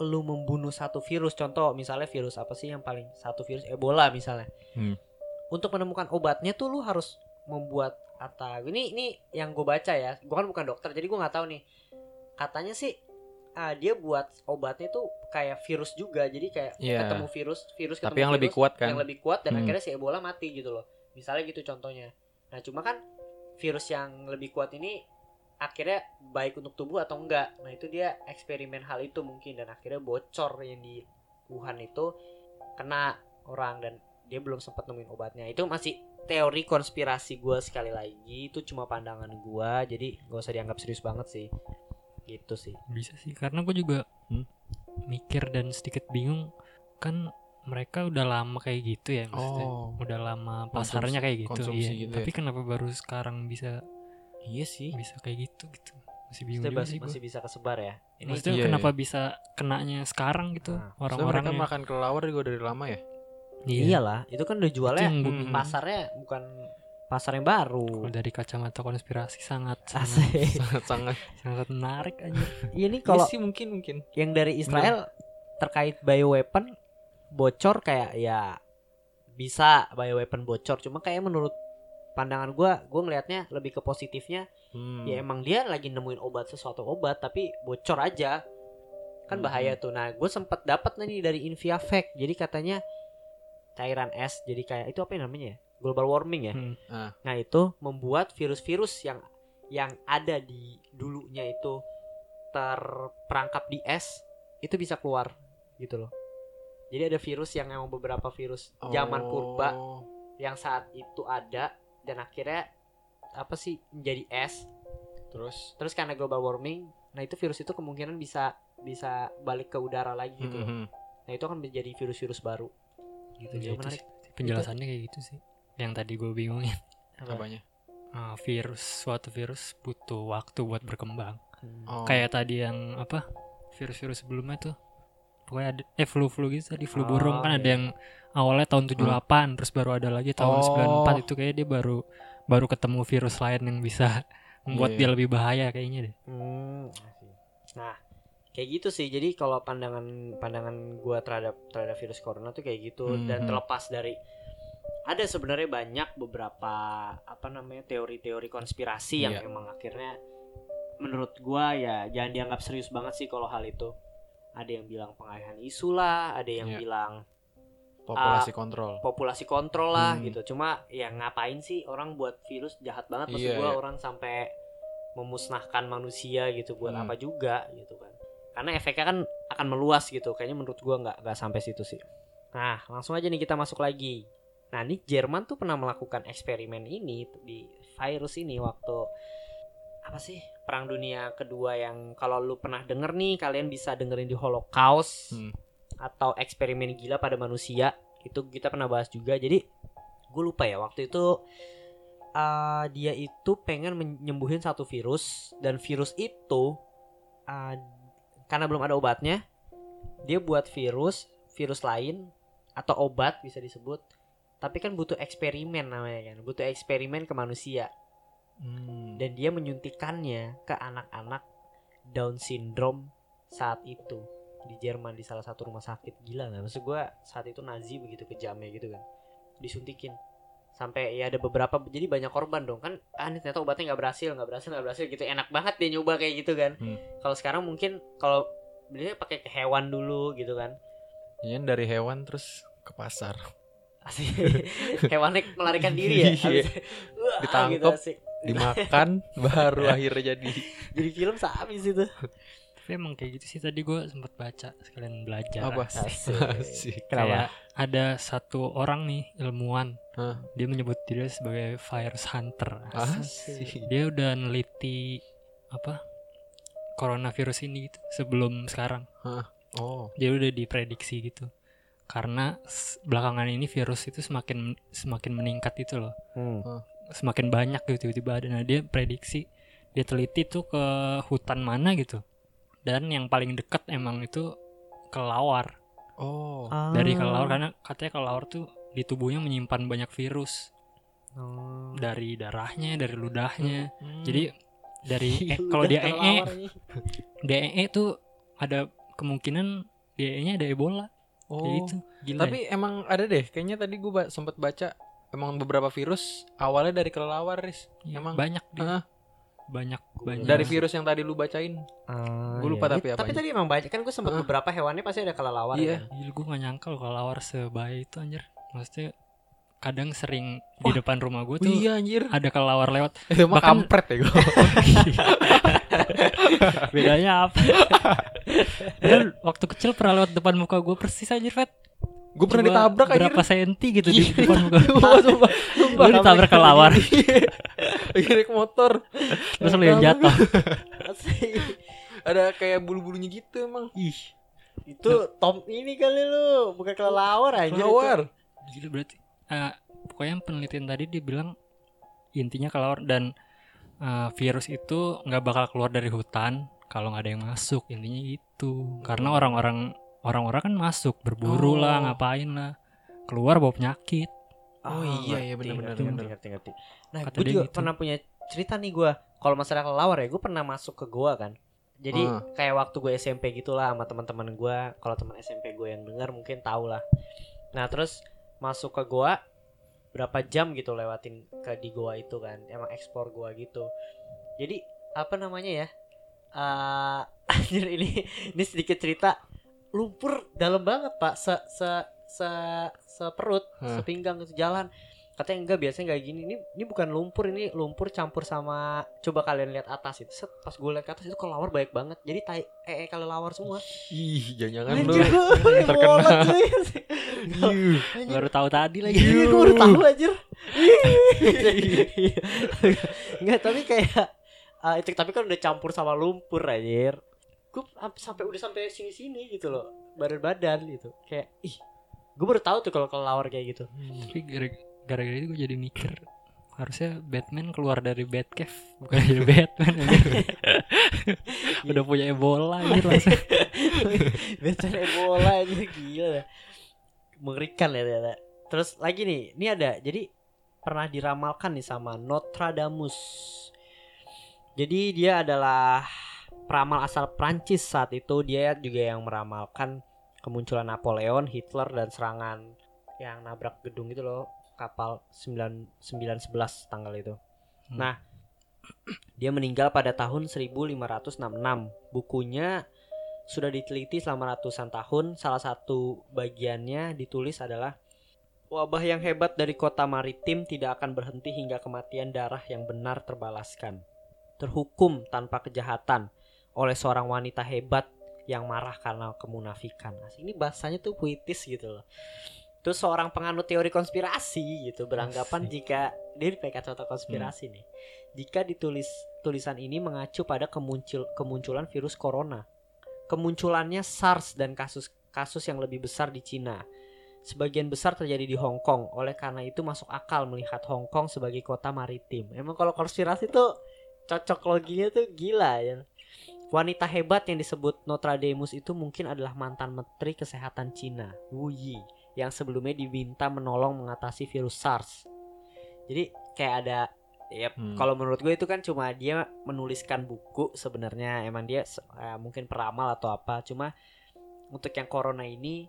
lu membunuh satu virus Contoh misalnya virus apa sih yang paling Satu virus Ebola misalnya Hmm. Untuk menemukan obatnya tuh lu harus membuat atau ini ini yang gue baca ya gue kan bukan dokter jadi gue nggak tahu nih katanya sih ah, dia buat obatnya tuh kayak virus juga. Jadi kayak Iya. ketemu virus virus ketemu Tapi yang lebih virus, kuat kan. yang lebih kuat dan Hmm. akhirnya si Ebola mati gitu loh. Misalnya gitu contohnya. Nah cuma kan virus yang lebih kuat ini akhirnya baik untuk tubuh atau enggak? Nah itu dia eksperimen hal itu mungkin dan akhirnya bocor yang di Wuhan itu kena orang dan dia belum sempat nemuin obatnya. Itu masih teori konspirasi gue sekali lagi. Itu cuma pandangan gue jadi gak usah dianggap serius banget sih gitu sih bisa sih karena gue juga Hmm? mikir dan sedikit bingung kan mereka udah lama kayak gitu ya maksudnya Oh. udah lama pasarnya kayak gitu iya gitu ya. tapi kenapa baru sekarang bisa Iya sih. bisa kayak gitu gitu masih bingung juga masih, masih bisa kesebar ya ini maksudnya Iya, kenapa bisa kenanya sekarang gitu Nah, Soalnya orang-orang mereka makan kelelawar juga dari lama ya. iyalah itu kan udah Itu jualnya Hmm. pasarnya bukan pasar yang baru Kalau dari kacamata konspirasi sangat sangat, Asik. Sangat-sangat. sangat menarik aja ini Kalau kalau sih mungkin mungkin. yang dari Israel terkait bioweapon bocor kayak ya bisa bioweapon bocor cuma kayak menurut pandangan gua gua ngelihatnya lebih ke positifnya Hmm. ya emang dia lagi nemuin obat sesuatu obat tapi bocor aja kan Hmm. bahaya tuh nah gue sempet dapat nih dari Inviafact jadi katanya cairan es jadi kayak itu apa yang namanya ya global warming ya Hmm. Ah. nah itu membuat virus-virus yang yang ada di dulunya itu terperangkap di es itu bisa keluar gitu loh jadi ada virus yang emang beberapa virus zaman purba Oh. yang saat itu ada dan akhirnya apa sih menjadi es Terus. terus karena global warming nah itu virus itu kemungkinan bisa bisa balik ke udara lagi gitu loh. Mhm. nah itu akan menjadi virus-virus baru gitu Ya, jadi itu menarik sih. penjelasannya kayak gitu sih yang tadi gue bingungin Apa? Apanya? Ah, virus suatu virus butuh waktu buat berkembang Hmm. Oh. kayak tadi yang apa virus-virus sebelumnya tuh pokoknya ada eh flu-flu gitu tadi flu Oh, burung kan ada iya. yang awalnya tahun 78 terus baru ada lagi tahun Oh. 94 itu kayak dia baru baru ketemu virus lain yang bisa membuat Iya, dia iya. lebih bahaya kayaknya deh Hmm, I see. Nah, kayak gitu sih. Jadi kalau pandangan pandangan gua terhadap terhadap virus corona tuh kayak gitu dan Mhm. terlepas dari ada sebenarnya banyak beberapa apa namanya teori-teori konspirasi yang Iya. emang akhirnya menurut gua ya jangan dianggap serius banget sih kalau hal itu. Ada yang bilang pengalihan isu lah, ada yang Iya. bilang Populasi kontrol. populasi kontrol lah Hmm. gitu. Cuma ya ngapain sih orang buat virus jahat banget maksud Iya, gua iya. orang sampai memusnahkan manusia gitu buat Hmm. apa juga gitu kan. Karena efeknya kan akan meluas gitu. Kayaknya menurut gua nggak nggak sampai situ sih. Nah, langsung aja nih kita masuk lagi. Nah, ini Jerman tuh pernah melakukan eksperimen ini di virus ini waktu apa sih? Perang Dunia Kedua yang kalau lu pernah denger nih kalian bisa dengerin di Holocaust Hmm. atau eksperimen gila pada manusia itu kita pernah bahas juga jadi gue lupa ya waktu itu uh, dia itu pengen menyembuhin satu virus dan virus itu uh, karena belum ada obatnya dia buat virus virus lain atau obat bisa disebut tapi kan butuh eksperimen namanya kan butuh eksperimen ke manusia. Hmm. dan dia menyuntikannya ke anak-anak Down syndrome saat itu. Di Jerman di salah satu rumah sakit. Gila nggak? Maksud gue saat itu Nazi begitu kejamnya gitu kan. Disuntikin. Sampai ya ada beberapa jadi banyak korban dong. Kan ah ini ternyata obatnya nggak berhasil nggak berhasil nggak berhasil gitu. Enak banget dia nyoba kayak gitu kan. Hmm. kalau sekarang mungkin kalau belinya pakai ke hewan dulu gitu kan. Iya dari hewan terus ke pasar. Asik hewannya melarikan diri ya Iya. Wah, Ditangkep. gitu, asik. Dimakan baru akhirnya jadi. jadi film sabis itu tapi emang kayak gitu sih tadi gue sempat baca sekalian belajar Apa? Asik. Asik. kayak ada satu orang nih ilmuwan Hah? dia menyebut diri sebagai virus hunter Asik. dia udah neliti apa coronavirus ini gitu sebelum sekarang Oh. dia udah diprediksi gitu karena belakangan ini virus itu semakin semakin meningkat itu loh Hmm. semakin banyak gitu tiba-tiba ada nah dia prediksi dia teliti tuh ke hutan mana gitu dan yang paling dekat emang itu kelawar Oh. dari Ah. kelawar karena katanya kelawar tuh di tubuhnya menyimpan banyak virus Oh. dari darahnya dari ludahnya Hmm. jadi dari eh, kalau dia ee nih. dia ee tuh ada kemungkinan dia nya ada ebola oh. kayak gitu gila ya. Tapi emang ada deh, kayaknya tadi gue ba- sempet baca emang beberapa virus awalnya dari kelelawar, Riz. Ya, Emang banyak dia. Heeh. banyak banyak dari virus yang tadi lu bacain. Ah, Gua lupa iya. tapi Tapi apanya. tadi emang banyak kan gue sempat Hah? beberapa hewannya pasti ada kelelawar Iya. kan? Gila gue gak nyangka loh kalau lawar sebaya itu anjir Maksudnya kadang sering di depan rumah gue Oh, tuh iya anjir. ada kelelawar lewat Itu mah Bahkan- kampret ya gua. Bedanya apa? Dan waktu kecil pernah lewat depan muka gue persis anjir Fet Gue pernah Cuma ditabrak anjir. Berapa senti gitu di Iya. depan muka Sumpah, sumpah, sumpah. Lu ditabrak kelelawar Lagi naik motor. Terus lu yang jatuh. Ada kayak bulu-bulunya gitu emang. Ih Itu Tom ini kali lu, bukan kelelawar aja. Kelelawar. Gila berarti eh, Pokoknya penelitian tadi dia bilang Intinya kelelawar dan eh, virus itu nggak bakal keluar dari hutan kalau nggak ada yang masuk intinya itu karena orang-orang orang-orang kan masuk berburu Oh. lah ngapain lah keluar bawa penyakit Oh iya, iya, ngerti, benar, ngerti, benar, ngerti. Nah, Kata gue dia juga gitu. pernah punya cerita nih gue. Kalau masalah kelelawar ya, gue pernah masuk ke gua kan. Jadi Ah. kayak waktu gue SMP gitulah sama teman-teman gue. Kalau teman SMP gue yang dengar mungkin tahu lah. Nah terus masuk ke gua berapa jam gitu lewatin ke di gua itu kan. Emang ekspor gua gitu. Jadi apa namanya ya? Eh anjir ini ini sedikit cerita. Lumpur dalam banget pak. Se se se seperut Hah. sepinggang itu jalan katanya enggak biasanya kayak gini. Ini ini bukan lumpur ini lumpur campur sama coba kalian lihat atas itu. Set pas gue lihat ke atas itu kelelawar baik banget. Jadi tai eh, eh kelelawar semua. Ih, jangan-jangan lu terkena. baru tahu tadi lagi. Iya, gue baru tahu anjir. Enggak, tapi kayak ah, itu tapi kan udah campur sama lumpur anjir. Gue sampai udah sampai sini-sini gitu loh, badan-badan gitu. Kayak ih, gue baru tahu tuh kalau kelelawar kayak gitu. tapi gara- gara-gara itu gue jadi mikir harusnya Batman keluar dari Batcave bukan jadi Batman udah punya Ebola anjir langsung Bencana Ebola anjir gila. Mengerikan ya ternyata. Terus lagi nih, ini ada. Jadi pernah diramalkan nih sama Nostradamus. Jadi dia adalah peramal asal Prancis saat itu. Dia juga yang meramalkan kemunculan Napoleon, Hitler dan serangan yang nabrak gedung itu loh, kapal 9 911 tanggal itu. Hmm. Nah, dia meninggal pada tahun 1566. Bukunya sudah diteliti selama ratusan tahun. Salah satu bagiannya ditulis adalah wabah yang hebat dari kota maritim tidak akan berhenti hingga kematian darah yang benar terbalaskan. Terhukum tanpa kejahatan oleh seorang wanita hebat yang marah karena kemunafikan. Nah, ini bahasanya tuh puitis gitu loh. Terus seorang penganut teori konspirasi gitu beranggapan Asik. jika dia pakai kacamata konspirasi nih. Jika ditulis tulisan ini mengacu pada kemuncul kemunculan virus corona kemunculannya SARS dan kasus-kasus yang lebih besar di Cina. Sebagian besar terjadi di Hong Kong. Oleh karena itu masuk akal melihat Hong Kong sebagai kota maritim. Emang kalau konspirasi tuh cocok loginya tuh gila ya. Wanita hebat yang disebut Nostradamus itu mungkin adalah mantan menteri kesehatan Cina, Wu Yi, yang sebelumnya diminta menolong mengatasi virus SARS. Jadi kayak ada ya Hmm. kalau menurut gue itu kan cuma dia menuliskan buku sebenarnya emang dia eh, mungkin peramal atau apa cuma untuk yang corona ini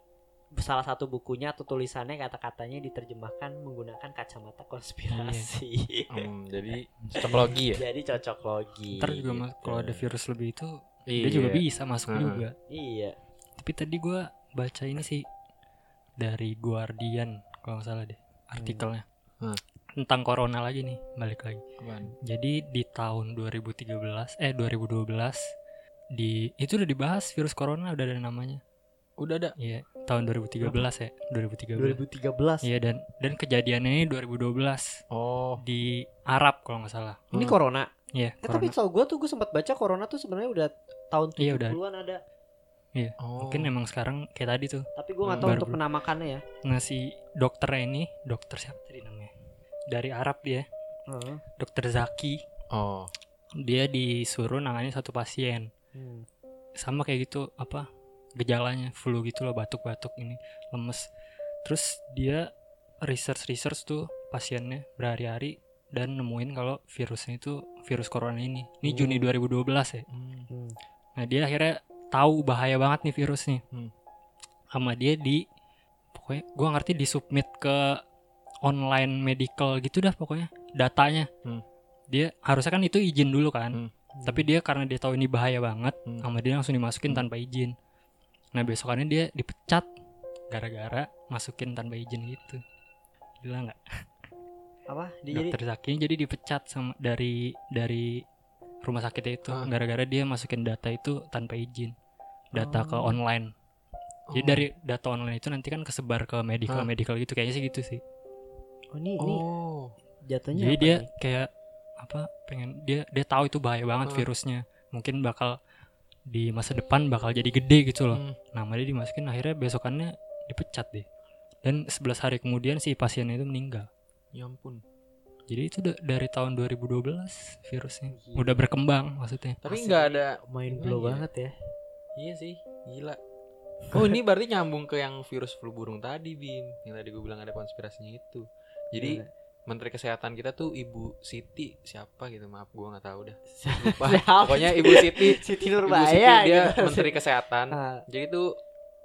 salah satu bukunya atau tulisannya kata-katanya diterjemahkan menggunakan kacamata konspirasi Hmm, jadi cocok logi ya. jadi cocok logi ntar juga mas- gitu. kalau ada virus lebih itu Iya. dia juga bisa masuk Heeh. juga iya tapi tadi gue baca ini sih dari Guardian kalau nggak salah deh artikelnya Hmm. tentang corona lagi nih balik lagi Apaan? jadi di tahun 2013 eh 2012 di itu udah dibahas virus corona udah ada namanya Udah ada. iya tahun 2013 ya 2013 2013 iya dan dan kejadiannya ini 2012 Oh. di Arab kalau nggak salah ini Hmm. corona iya Eh, tapi tau gue tuh gue sempat baca corona tuh sebenarnya udah tahun Iya, udah. 70-an ada Oh. mungkin emang sekarang kayak tadi tuh tapi gue nggak Hmm, tahu untuk penamakannya ya nah si dokternya ini dokter siapa tadi namanya dari Arab dia Heeh. dokter Zaki Oh. dia disuruh nangani satu pasien Hmm. sama kayak gitu apa gejalanya flu gitu loh batuk-batuk ini lemes terus dia research research tuh pasiennya berhari-hari dan nemuin kalau virusnya itu virus corona ini ini Hmm. Juni 2012 ya Hmm. nah dia akhirnya tahu bahaya banget nih virus nih Hmm. sama dia di pokoknya gua ngerti disubmit ke online medical gitu dah pokoknya datanya. Hmm. Dia harusnya kan itu izin dulu kan. Hmm. Tapi dia karena dia tahu ini bahaya banget, Hmm. sama dia langsung dimasukin Hmm. tanpa izin. Nah besokannya dia dipecat gara-gara masukin tanpa izin gitu. Gila nggak? apa dia jadi Dokter Zaki jadi dipecat sama dari dari rumah sakitnya itu Ah. gara-gara dia masukin data itu tanpa izin. Data ke Oh. online. Jadi Oh. dari data online itu nanti kan kesebar ke medical Ah. medical gitu kayaknya sih gitu sih. oh ini ini Oh. jatuhnya Jadi apa dia nih? kayak apa pengen dia dia tahu itu bahaya banget Ah. virusnya. Mungkin bakal di masa depan bakal jadi gede gitu loh. Hmm. Nama dia dimasukin akhirnya besokannya dipecat deh. Dan 11 hari kemudian si pasien itu meninggal. Ya ampun. Jadi itu dari tahun 2012 virusnya. Gila. Udah berkembang maksudnya. Tapi nggak ada main blow banget ya Iya sih, gila. Oh ini berarti nyambung ke yang virus flu burung tadi Bim Yang tadi gue bilang ada konspirasinya itu Jadi Gimana? Menteri Kesehatan kita tuh Ibu Siti Siapa gitu maaf gue gak tahu dah? Lupa. Pokoknya Ibu Siti Siti Ibu Nurbaya Siti dia gitu. Menteri Kesehatan Ah, Jadi tuh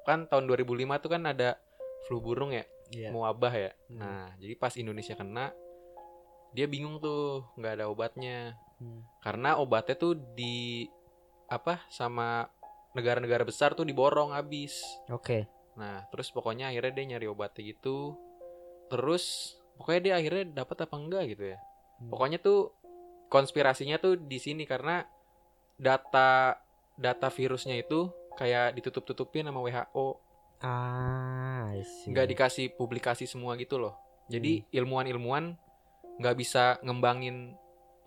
kan tahun 2005 tuh kan ada flu burung ya. Mau wabah ya Hmm. Nah jadi pas Indonesia kena Dia bingung tuh nggak ada obatnya Hmm. Karena obatnya tuh di Apa sama negara-negara besar tuh diborong habis oke Nah, terus pokoknya akhirnya dia nyari obatnya gitu. Terus pokoknya dia akhirnya dapat apa enggak gitu ya. Hmm. Pokoknya tuh konspirasinya tuh di sini karena data data virusnya itu kayak ditutup-tutupin sama WHO, ah nggak dikasih publikasi semua gitu loh. Jadi ilmuwan-ilmuwan nggak bisa ngembangin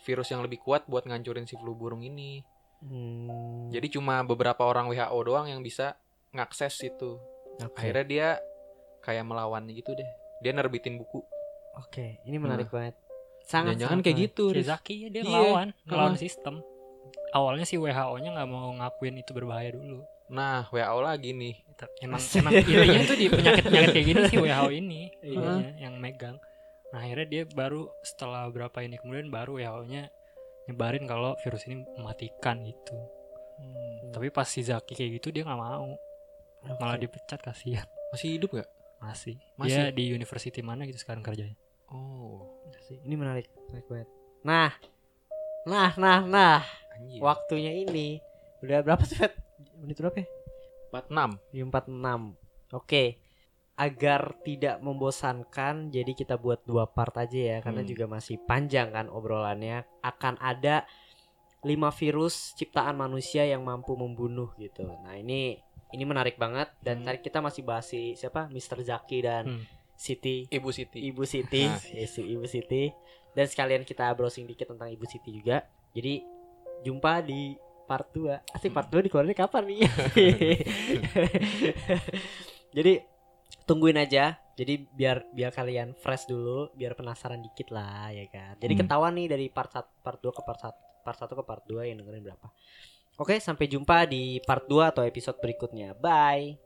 virus yang lebih kuat buat ngancurin si flu burung ini. Hmm, Jadi cuma beberapa orang WHO doang yang bisa ngakses itu. oke. akhirnya dia kayak melawan gitu deh dia nerbitin buku Oke, ini menarik banget. Sangat jangan kayak gitu Si Riz. Zaki ya, dia ngelawan, ngelawan Heeh. sistem. Awalnya si WHO-nya nggak mau ngakuin itu berbahaya dulu. nah WHO lagi nih Emang emang itu di penyakit-penyakit kayak gini sih WHO ini Iya. ininya, yang megang. Nah akhirnya dia baru setelah berapa ini kemudian baru WHO-nya nyebarin kalau virus ini mematikan gitu. Tapi pas si Zaki kayak gitu dia nggak mau, Oke. malah dipecat kasihan. masih hidup nggak Masih. Masih? Dia di university mana gitu sekarang kerjanya. Oh sih. Ini menarik, menarik banget. Nah, nah, nah, nah, anjir waktunya ini udah berapa sih, Fet? Menit berapa ya? 46 Di 46. Oke. Agar tidak membosankan, jadi kita buat dua part aja ya, karena Hmm. juga masih panjang kan obrolannya. Akan ada lima virus ciptaan manusia yang mampu membunuh gitu. Nah ini ini menarik banget dan Hmm. tadi kita masih bahas si siapa, Mr. Zaki dan Hmm. Siti Ibu Siti Ibu Siti, Nah. Ibu Siti. Dan sekalian kita browsing dikit tentang Ibu Siti juga. Jadi jumpa di part 2. Asik part 2 dikeluarin kapan nih? Jadi tungguin aja. Jadi biar biar kalian fresh dulu, biar penasaran dikit lah ya kan. Jadi Hmm. ketahuan nih dari part 1 part 2 ke part 1 part 1 ke part 2 yang dengerin berapa. Oke, sampai jumpa di part 2 atau episode berikutnya. Bye.